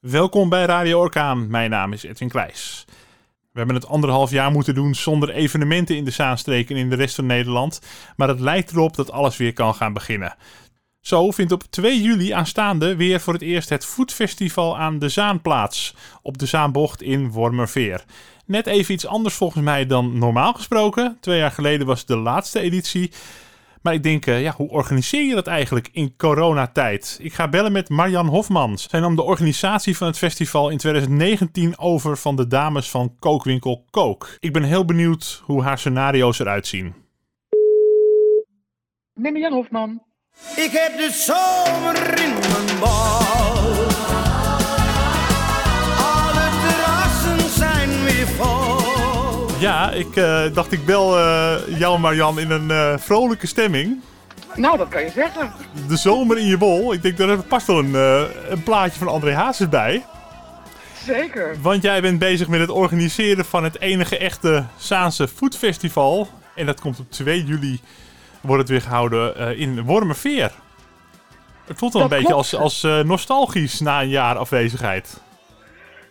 Welkom bij Radio Orkaan. Mijn naam is Edwin Kleijs. We hebben het anderhalf jaar moeten doen zonder evenementen in de Zaanstreek en in de rest van Nederland. Maar het lijkt erop dat alles weer kan gaan beginnen. Zo vindt op 2 juli aanstaande weer voor het eerst het Foodfestival aan de Zaan plaats. Op de Zaanbocht in Wormerveer. Net even iets anders volgens mij dan normaal gesproken. Twee jaar geleden was de laatste editie. Maar ik denk, eh, ja, hoe organiseer je dat eigenlijk in coronatijd? Ik ga bellen met Marjan Hofman. Zij nam de organisatie van het festival in 2019 over van de dames van kookwinkel Kook. Ik ben heel benieuwd hoe haar scenario's eruit zien. Marjan Hofman. Ik heb de zomer in mijn bal. Ja, ik eh, dacht ik bel eh, jou Marjan in een eh, vrolijke stemming. Nou, dat kan je zeggen. De zomer in je bol. Ik denk, daar past wel een, een plaatje van André Hazes bij. Zeker. Want jij bent bezig met het organiseren van het enige echte Saanse Foodfestival. En dat komt op 2 juli, wordt het weer gehouden eh, in Wormerveer. Het voelt wel een beetje als, als nostalgisch na een jaar afwezigheid.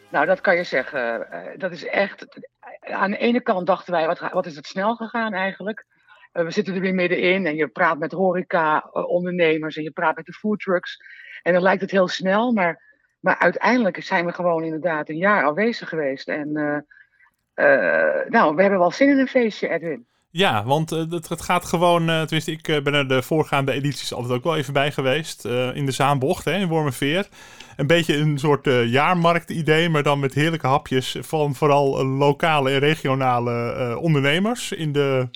Nou, dat kan je zeggen. Dat is echt. Aan de ene kant dachten wij, wat, wat is het snel gegaan eigenlijk? Eh, we zitten er weer middenin en je praat met horeca-ondernemers en je praat met de foodtrucks. En dan lijkt het heel snel, maar, maar uiteindelijk zijn we gewoon inderdaad een jaar afwezig geweest. En eh, eh, nou, we hebben wel zin in een feestje, Edwin. Ja, want eh, het, het gaat gewoon, eh tenminste ik eh, ben er de voorgaande edities altijd ook wel even bij geweest. in de Zaanbocht, hè, in Wormerveer. Een beetje een soort jaarmarkt-idee, maar dan met heerlijke hapjes van vooral lokale en regionale ondernemers in de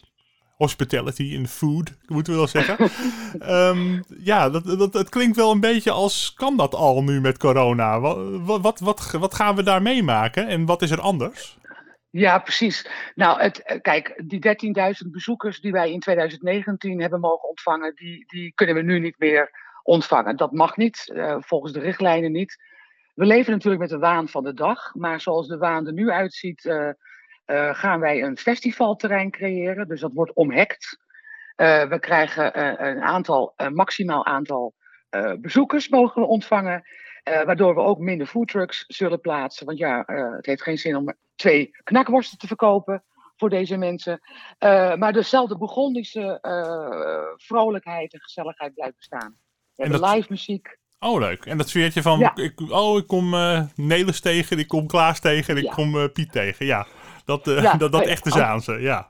hospitality, in de food, moeten we wel zeggen. Ehm, ja, dat, dat, het klinkt wel een beetje als, kan dat al nu met corona? Wat, wat, wat, wat, wat gaan we daar meemaken en wat is er anders? Ja, precies. Nou, het, eh, kijk, die 13.000 bezoekers die wij in 2019 hebben mogen ontvangen, die, die kunnen we nu niet meer ontvangen. Dat mag niet, eh, volgens de richtlijnen niet. We leven natuurlijk met de waan van de dag, maar zoals de waan er nu uitziet, eh, gaan wij een festivalterrein creëren. Dus dat wordt omhekt. We krijgen een aantal, maximaal aantal bezoekers mogen we ontvangen. Eh, waardoor we ook minder foodtrucks zullen plaatsen. Want ja, eh, het heeft geen zin om twee knakworsten te verkopen voor deze mensen. Eh, maar dezelfde Burgondische vrolijkheid en gezelligheid blijft bestaan. We En hebben dat- live muziek. Oh, leuk. En dat sfeertje van, Ja. ik, oh, ik kom Nelis tegen, ik kom Klaas tegen en ik Ja. kom Piet tegen. Ja, dat, Ja, dat, dat echte. Zaanse, ja.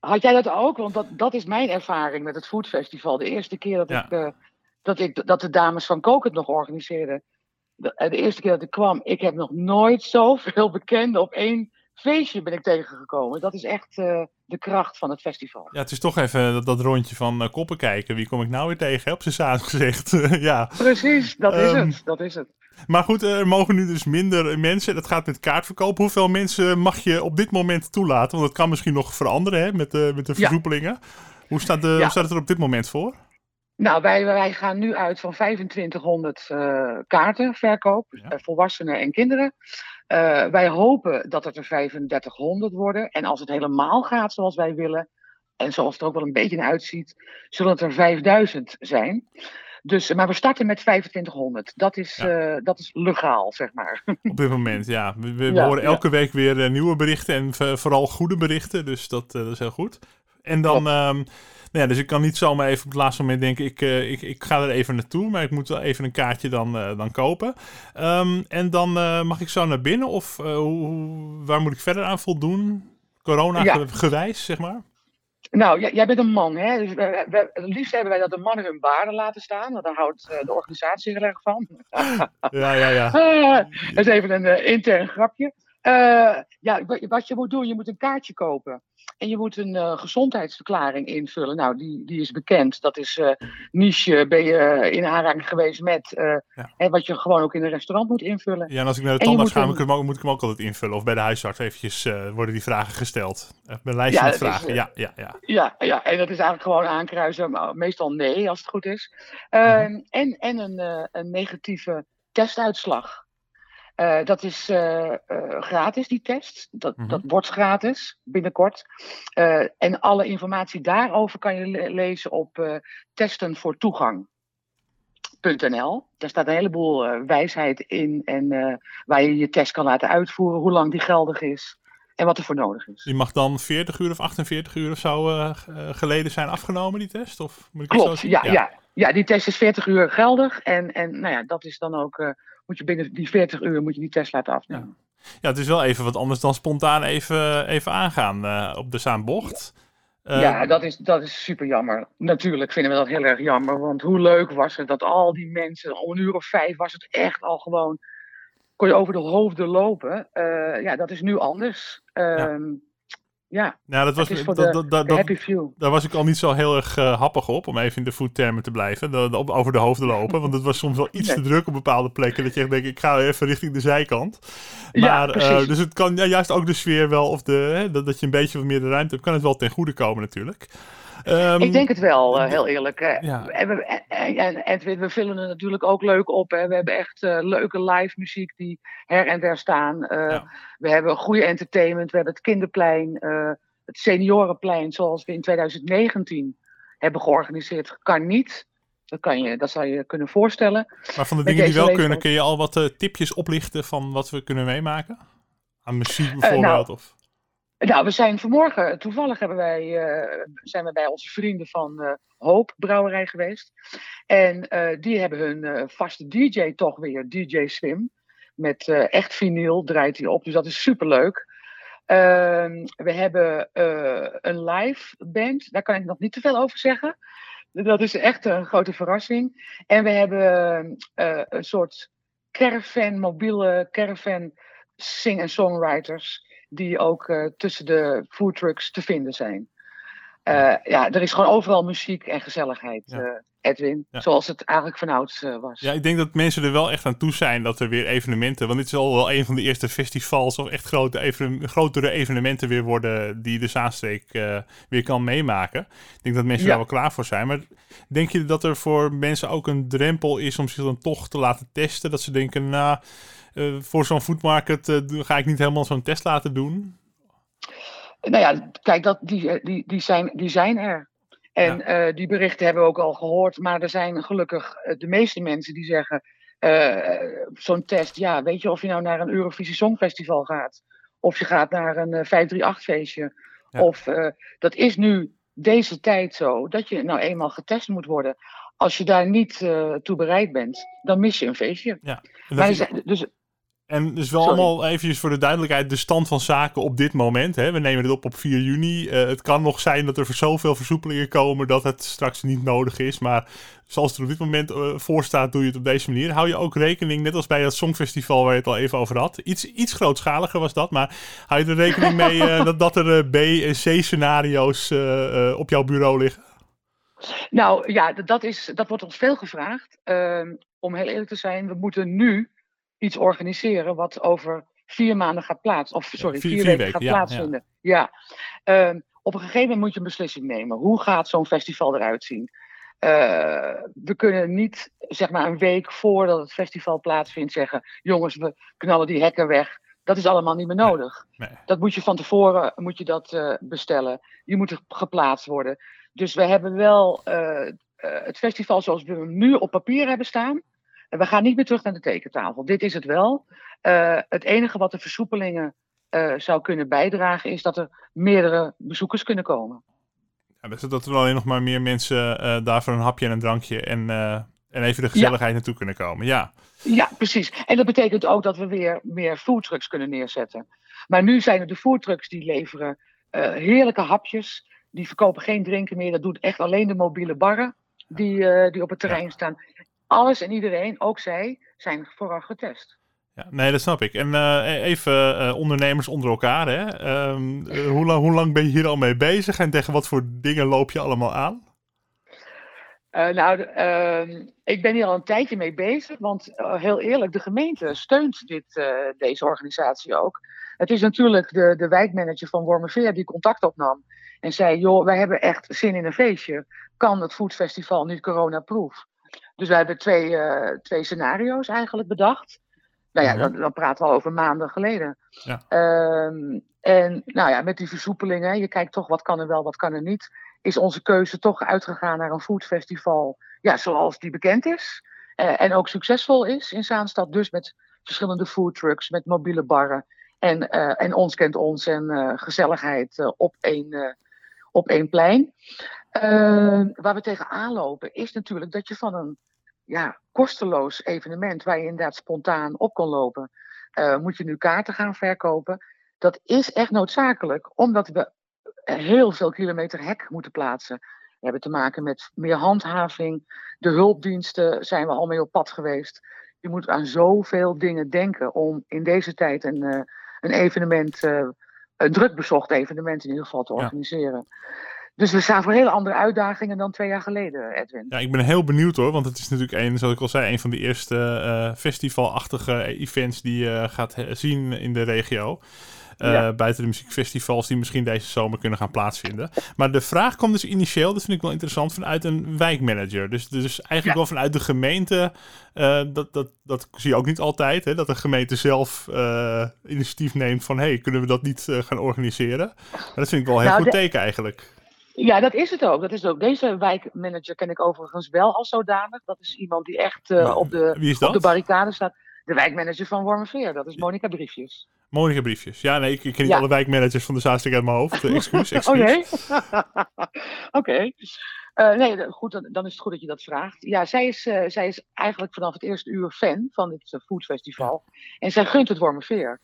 Had jij dat ook? Want dat, dat is mijn ervaring met het Foodfestival. De eerste keer dat, ik, dat, ik, dat de dames van Kook het nog organiseerden. De, eh, de eerste keer dat ik kwam, ik heb nog nooit zoveel bekenden op één feestje ben ik tegengekomen. Dat is echt eh, de kracht van het festival. Ja, het is toch even dat, dat rondje van eh, koppen kijken. Wie kom ik nou weer tegen? hè, Op zijn gezegd. ja. Precies, dat is Ehm, het. Dat is het. Maar goed, er mogen nu dus minder mensen. Dat gaat met kaartverkoop. Hoeveel mensen mag je op dit moment toelaten? Want dat kan misschien nog veranderen hè, met, de met de Ja. versoepelingen. Hoe, staat de, Ja. hoe staat het er op dit moment voor? Nou, wij, wij gaan nu uit van 2500 eh, kaarten verkoop, Ja. eh, volwassenen en kinderen. Eh, wij hopen dat het er 3500 worden. En als het helemaal gaat zoals wij willen, en zoals het er ook wel een beetje uitziet, zullen het er 5000 zijn. Dus, maar we starten met 2500. Dat is, Ja. eh, dat is legaal, zeg maar. Op dit moment, ja. We, we Ja, horen ja. elke week weer eh, nieuwe berichten en vooral goede berichten. Dus dat, eh, dat is heel goed. En dan, ehm, nou ja, dus ik kan niet zomaar even op het laatste moment denken, ik, eh, ik, ik ga er even naartoe, maar ik moet wel even een kaartje dan, eh, dan kopen. Ehm, en dan eh, mag ik zo naar binnen of hoe, waar moet ik verder aan voldoen? Corona Ja. gewijs, zeg maar. Nou, jij, jij bent een man, hè? Dus we, we- het liefst hebben wij dat de mannen hun baarden laten staan. Want daar houdt de organisatie heel erg van. Ja, ja, ja. Dat is even een eh, intern grapje. Eh, ja, wa- wat je moet doen, je moet een kaartje kopen. En je moet een eh, gezondheidsverklaring invullen. Nou, die, die is bekend. Dat is eh, niche. Ben je in aanraking geweest met. Ja. hè, wat je gewoon ook in een restaurant moet invullen. Ja, en als ik naar de En tandarts ga, een- moet ik, hem ook, moet ik hem ook altijd invullen. Of bij de huisarts eventjes worden die vragen gesteld. Mijn lijstje Ja, met is, vragen. Ja, ja, ja. Ja, ja, en dat is eigenlijk gewoon aankruisen. Maar meestal nee, als het goed is. Ehm, en, en een, een negatieve testuitslag. Eh, dat is eh, eh, gratis, die test. Dat, Mhm. dat wordt gratis binnenkort. En alle informatie daarover kan je le- lezen op testen voor toegang. Daar staat een heleboel wijsheid in en waar je je test kan laten uitvoeren, hoe lang die geldig is en wat er voor nodig is. Die mag dan 40 uur of 48 uur of zo geleden zijn afgenomen, die test? Of moet ik zo Klopt, zien? ja, ja. Ja. die test is 40 uur geldig en, en nou ja, dat is dan ook, eh, moet je binnen die 40 uur moet je die test laten afnemen. Ja, het is wel even wat anders dan spontaan even, even aangaan eh, op de Zaanbocht. Eh, Ja, dat is, dat is super jammer. Natuurlijk vinden we dat heel erg jammer. Want hoe leuk was het dat al die mensen, om een uur of vijf was het echt al gewoon. kon je over de hoofden lopen. Eh, ja, dat is nu anders. Ehm, ja, nou, dat was, dat, de, dat, dat, de dat- happy few. daar was ik al niet zo heel erg eh, happig op, om even in de voettermen te blijven. De, over de hoofden lopen. Want het was soms wel iets Nee. te druk op bepaalde plekken. Dat je echt denkt, ik ga even richting de zijkant. Ja, Maar, eh, dus het kan ja, juist ook de sfeer wel, of de, hè, dat, dat je een beetje wat meer de ruimte hebt, kan het wel ten goede komen natuurlijk. Ehm, Ik denk het wel, eh, heel eerlijk. Ja. En, we, en, we- vullen het natuurlijk ook leuk op. Hè. We hebben echt eh, leuke live muziek die her en der staan. Eh, Ja. We hebben goede entertainment. We hebben het kinderplein, eh, het seniorenplein, zoals we in 2019 hebben georganiseerd. Kan niet. Dat, kan je, dat zou je kunnen voorstellen. Maar van de dingen die wel leeftijd. kunnen, kun je al wat eh, tipjes oplichten van wat we kunnen meemaken? Aan muziek nou, bijvoorbeeld? of... Nou, we zijn vanmorgen, toevallig hebben wij, eh, zijn we bij onze vrienden van eh, Hoop Brouwerij geweest. En eh, die hebben hun vaste DJ toch weer, DJ Swim. Met echt vinyl draait hij op, dus dat is superleuk. Ehm, we hebben een live band, daar kan ik nog niet te veel over zeggen. Dat is echt een grote verrassing. En we hebben een soort caravan, mobiele caravan sing- en songwriters die ook eh, tussen de foodtrucks te vinden zijn. Eh, ja, er is gewoon overal muziek en gezelligheid, Ja. eh, Edwin. Ja. Zoals het eigenlijk vanouds eh, was. Ja, ik denk dat mensen er wel echt aan toe zijn dat er weer evenementen. Want dit is al wel een van de eerste festivals of echt grote even, grotere evenementen weer worden die de Zaanstreek weer kan meemaken. Ik denk dat mensen Ja. daar wel klaar voor zijn. Maar denk je dat er voor mensen ook een drempel is om zich dan toch te laten testen? Dat ze denken, nou, eh, voor zo'n foodmarket eh, ga ik niet helemaal zo'n test laten doen. Nou ja, kijk, dat, die, eh, die, die, zijn, die zijn er. En die berichten hebben we ook al gehoord. Maar er zijn gelukkig de meeste mensen die zeggen: zo'n test, ja, weet je of je nou naar een Eurovisie Songfestival gaat? Of je gaat naar een eh, 538-feestje. Ja. Of dat is nu deze tijd zo dat je nou eenmaal getest moet worden. Als je daar niet eh, toe bereid bent, dan mis je een feestje. Maar is- zijn- dus en dus wel Sorry. allemaal eventjes voor de duidelijkheid de stand van zaken op dit moment. Hè? We nemen dit op op 4 juni. Eh, het kan nog zijn dat er zoveel versoepelingen komen dat het straks niet nodig is. Maar zoals het er op dit moment eh, voor staat, doe je het op deze manier. Hou je ook rekening, net als bij dat Songfestival waar je het al even over had. Iets, iets grootschaliger was dat, maar hou je er rekening mee eh, dat, dat er B- en C-scenario's op jouw bureau liggen? Nou ja, dat, is, dat wordt ons veel gevraagd. Ehm, om heel eerlijk te zijn, we moeten nu iets organiseren wat over vier maanden gaat plaatsen. Of sorry, Vier- vier, vier weken, gaat ja, plaatsvinden. Ja. Ehm, op een gegeven moment moet je een beslissing nemen. Hoe gaat zo'n festival eruit zien? Eh, we kunnen niet zeg maar een week voordat het festival plaatsvindt zeggen: jongens, we knallen die hekken weg. Dat is allemaal niet meer nodig. Nee. Dat moet je van tevoren moet je dat, eh, bestellen. Die moeten geplaatst worden. Dus we hebben wel eh, eh, het festival zoals we hem nu op papier hebben staan. We gaan niet meer terug naar de tekentafel. Dit is het wel. Eh, het enige wat de versoepelingen eh, zou kunnen bijdragen is dat er meerdere bezoekers kunnen komen. Ja, dus dat er alleen nog maar meer mensen eh daar voor een hapje en een drankje en, en even de gezelligheid naartoe kunnen komen. Ja. Ja, precies. En dat betekent ook dat we weer meer foodtrucks kunnen neerzetten. Maar nu zijn er de foodtrucks die leveren heerlijke hapjes. Die verkopen geen drinken meer. Dat doet echt alleen de mobiele barren die, die op het terrein staan. Alles en iedereen, ook zij, zijn vooraf getest. Ja, nee, dat snap ik. En eh, even eh, ondernemers onder elkaar. Hè? Ehm, eh, hoe, lang, hoe lang ben je hier al mee bezig en tegen wat voor dingen loop je allemaal aan? Nou, ehm, ik ben hier al een tijdje mee bezig, want heel eerlijk, de gemeente steunt dit, deze organisatie ook. Het is natuurlijk de, de wijkmanager van Wormerveer die contact opnam en zei, joh, wij hebben echt zin in een feestje. Kan het Foodfestival niet coronaproof? Dus wij hebben twee, eh, twee scenario's eigenlijk bedacht. Nou ja, Mhm. dan, dan praten we al over maanden geleden. Ja. Ehm, en nou ja, met die versoepelingen, je kijkt toch wat kan er wel, wat kan er niet is onze keuze toch uitgegaan naar een foodfestival ja, zoals die bekend is. eh, en ook succesvol is in Zaanstad. Dus met verschillende foodtrucks, met mobiele barren. En, eh, en ons kent ons en gezelligheid op, één, op één plein. Eh, waar we tegenaan lopen is natuurlijk dat je van een ja, kosteloos evenement, waar je inderdaad spontaan op kon lopen, eh, moet je nu kaarten gaan verkopen. Dat is echt noodzakelijk, omdat we heel veel kilometer hek moeten plaatsen. We hebben te maken met meer handhaving. De hulpdiensten zijn we al mee op pad geweest. Je moet aan zoveel dingen denken om in deze tijd een, eh, een evenement, eh, een druk bezocht evenement in ieder geval te Ja. organiseren. Dus we staan voor hele andere uitdagingen dan twee jaar geleden, Edwin. Ja, ik ben heel benieuwd hoor, want het is natuurlijk een, zoals ik al zei, een van de eerste eh, festivalachtige events die je gaat zien in de regio. Eh, Ja. Buiten de muziekfestivals die misschien deze zomer kunnen gaan plaatsvinden. Maar de vraag kwam dus initieel, dat vind ik wel interessant, vanuit een wijkmanager. Dus, dus eigenlijk Ja. wel vanuit de gemeente. eh, dat, dat, dat zie je ook niet altijd, hè, dat de gemeente zelf initiatief neemt van... hé, hey, kunnen we dat niet gaan organiseren? Maar dat vind ik wel een heel Nou, goed de- teken eigenlijk. Ja, dat is het ook. Dat is het ook. Deze wijkmanager ken ik overigens wel als zodanig. Dat is iemand die echt eh, Maar op, de, op de barricade staat. De wijkmanager van Wormerveer, dat is Monica Briefjes. Monika Briefjes. Ja, nee, ik, ik ken niet Ja. alle wijkmanagers van de Zaanstreek uit mijn hoofd. Eh, excuus, excuus. Oh nee? Oké. Eh, nee, goed, dan, dan is het goed dat je dat vraagt. Ja, zij is, zij is eigenlijk vanaf het eerste uur fan van dit uh, foodfestival. En zij gunt het Wormerveer.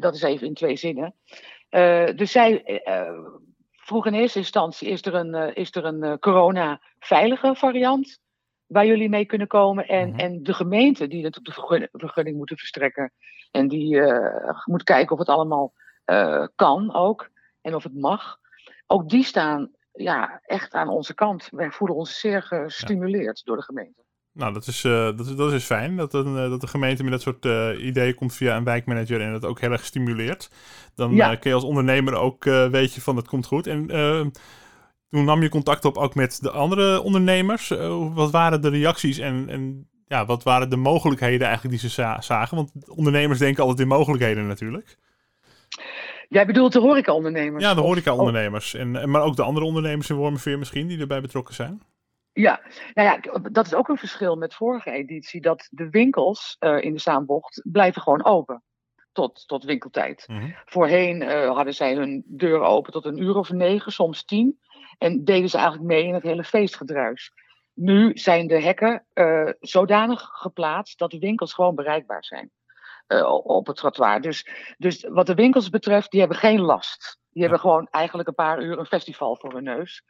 Dat is even in twee zinnen. Dus zij vroeg in eerste instantie, is er een, eh, is er een eh, corona-veilige variant waar jullie mee kunnen komen? En, Mhm. en de gemeente die natuurlijk de vergunning, vergunning moeten verstrekken en die eh, moet kijken of het allemaal kan ook en of het mag. Ook die staan ja, echt aan onze kant. Wij voelen ons zeer gestimuleerd door de gemeente. Nou, dat is, eh, dat, is, dat is fijn. Dat, een, eh, dat de gemeente met dat soort eh, ideeën komt via een wijkmanager en dat ook heel erg stimuleert. Dan Ja. kun je als ondernemer ook weet je van het komt goed. En toen nam je contact op ook met de andere ondernemers. Wat waren de reacties en, en ja, wat waren de mogelijkheden eigenlijk die ze za- zagen? Want ondernemers denken altijd in mogelijkheden natuurlijk. Jij bedoelt de horecaondernemers? Ja, de horeca-ondernemers. En, en- maar ook de andere ondernemers in Wormerveer misschien die erbij betrokken zijn. Ja, nou ja, dat is ook een verschil met vorige editie. Dat de winkels eh, in de Zaanbocht blijven gewoon open. Tot, tot winkeltijd. Mhm. Voorheen eh, hadden zij hun deuren open tot een uur of negen, soms tien. En deden ze eigenlijk mee in het hele feestgedruis. Nu zijn de hekken eh, zodanig geplaatst dat de winkels gewoon bereikbaar zijn. op het trottoir. Dus, dus wat de winkels betreft, die hebben geen last. Die hebben gewoon eigenlijk een paar uur een festival voor hun neus.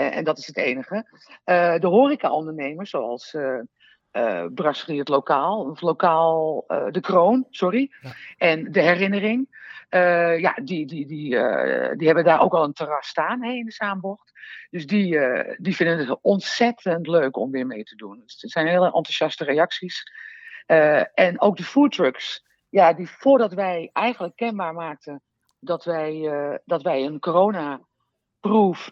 Eh, en dat is het enige. Eh, de horecaondernemers, zoals eh, Brasserie het Lokaal, of Lokaal De Kroon, sorry, Ja. en De Herinnering, ja, die, die, die, die hebben daar ook al een terras staan hè, in de Zaanbocht. Dus die, die vinden het ontzettend leuk om weer mee te doen. Dus het zijn hele enthousiaste reacties. En ook de foodtrucks, ja, die voordat wij eigenlijk kenbaar maakten dat wij, dat wij een corona-proof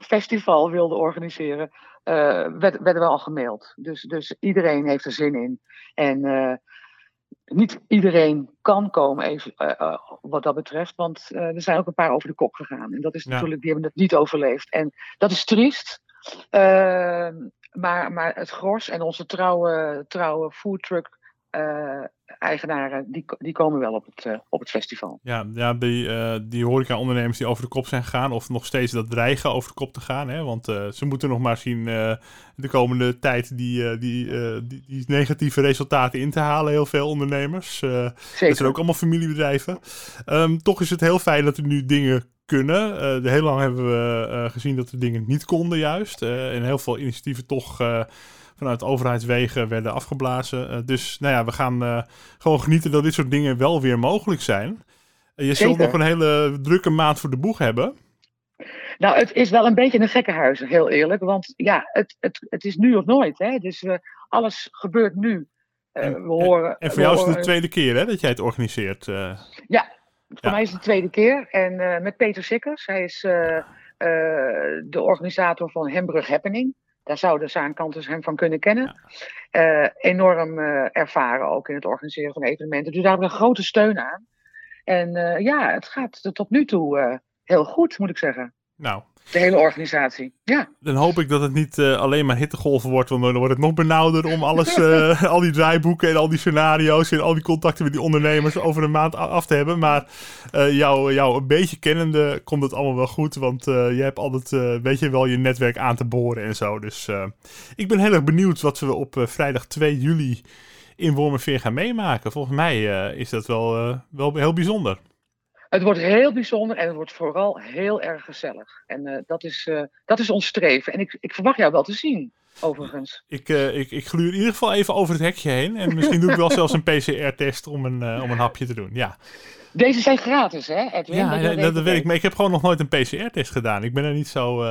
festival wilden organiseren, eh, werd, werden we al gemaild. Dus, dus iedereen heeft er zin in. En eh, niet iedereen kan komen, even, eh, wat dat betreft, want er zijn ook een paar over de kop gegaan. En dat is Ja. natuurlijk, die hebben het niet overleefd. En dat is triest. Maar, maar het gros en onze trouwe, trouwe foodtruck eh, eigenaren, die, die komen wel op het, eh, op het festival. Ja, ja die, eh die horeca-ondernemers die over de kop zijn gegaan, of nog steeds dat dreigen over de kop te gaan. Hè? Want ze moeten nog maar zien de komende tijd die, die, die, die negatieve resultaten in te halen, heel veel ondernemers. Eh, dat Zeker. zijn ook allemaal familiebedrijven. Ehm, toch is het heel fijn dat er nu dingen kunnen. De heel lang hebben we eh, gezien dat er dingen niet konden juist. Eh, en heel veel initiatieven toch vanuit overheidswegen werden afgeblazen. Dus nou ja, we gaan gewoon genieten dat dit soort dingen wel weer mogelijk zijn. Je zult nog een hele drukke maand voor de boeg hebben. Nou, het is wel een beetje een gekkenhuis, heel eerlijk. Want ja, het, het, het is nu of nooit. Hè? Dus alles gebeurt nu. En- we horen, En voor jou is het de tweede keer hè, dat jij het organiseert. eh. Voor Ja. mij is het de tweede keer. En eh, met Peter Sikkers. Hij is eh, eh, de organisator van Hembrug Happening. Daar zouden Zaankanters hem van kunnen kennen. Enorm ervaren ook in het organiseren van evenementen. Dus daar hebben we een grote steun aan. En ja, het gaat tot nu toe heel goed, moet ik zeggen. Nou, de hele organisatie. Ja. Dan hoop ik dat het niet uh, alleen maar hittegolven wordt, want dan wordt het nog benauwder om alles, uh, al die draaiboeken en al die scenario's en al die contacten met die ondernemers over een maand af te hebben. Maar uh, jou, jou een beetje kennende komt het allemaal wel goed, want je hebt altijd, weet je wel, je netwerk aan te boren en zo. Dus ik ben heel erg benieuwd wat we op vrijdag 2 juli in Wormerveer gaan meemaken. Volgens mij is dat wel, wel heel bijzonder. Het wordt heel bijzonder en het wordt vooral heel erg gezellig. En uh, dat, is, uh, dat is ons streven. En ik, ik verwacht jou wel te zien, overigens. Ik, uh, ik, ik gluur in ieder geval even over het hekje heen. En misschien doe ik wel zelfs een PCR-test om, een om een hapje te doen. Ja. Deze zijn gratis, hè, Edwin? Ja, dat, dat, dat weet ik. Maar ik heb gewoon nog nooit een PCR-test gedaan. Ik ben er niet zo...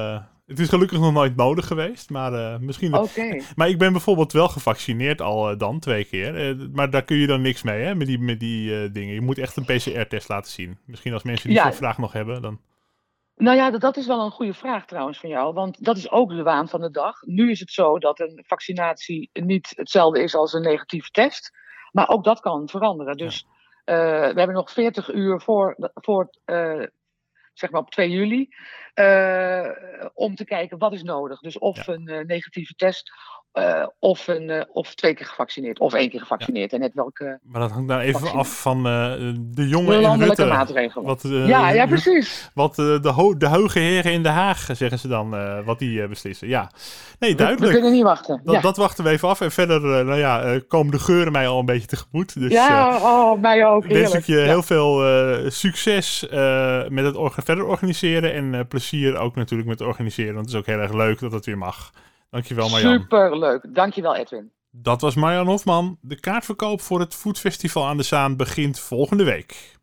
Het is gelukkig nog nooit nodig geweest, maar uh, misschien... Maar ik ben bijvoorbeeld wel gevaccineerd al uh, dan, twee keer. Uh, maar daar kun je dan niks mee, hè, met die, met die dingen. Je moet echt een PCR-test laten zien. Misschien als mensen die ja. vraag nog hebben, dan... Nou ja, dat, dat, is wel een goede vraag trouwens van jou, want dat is ook de waan van de dag. Nu is het zo dat een vaccinatie niet hetzelfde is als een negatieve test, maar ook dat kan veranderen. Dus ja. we hebben nog 40 uur voor, voor zeg maar op 2 juli, uh, om te kijken wat is nodig. Dus of ja. een uh, negatieve test uh, of, een, of twee keer gevaccineerd, of één keer gevaccineerd. Ja. En net welke. Maar dat hangt nou even af van de jongen de Rutte, maatregelen. Wat, ja, ja, precies. Wat de, ho de hoge heren in Den Haag, zeggen ze dan, wat die beslissen. Ja, nee, duidelijk. We, we kunnen niet wachten. Dat, ja. dat, wachten we even af. En verder, nou ja, komen de geuren mij al een beetje tegemoet. Dus, ja, oh, mij ook. Wens ik je heel veel succes met het verder organiseren. En plezier ook natuurlijk met organiseren. Want het is ook heel erg leuk dat het weer mag. Dankjewel Marjan. Superleuk. Dankjewel Edwin. Dat was Marjan Hofman. De kaartverkoop voor het Foodfestival aan de Zaan begint volgende week.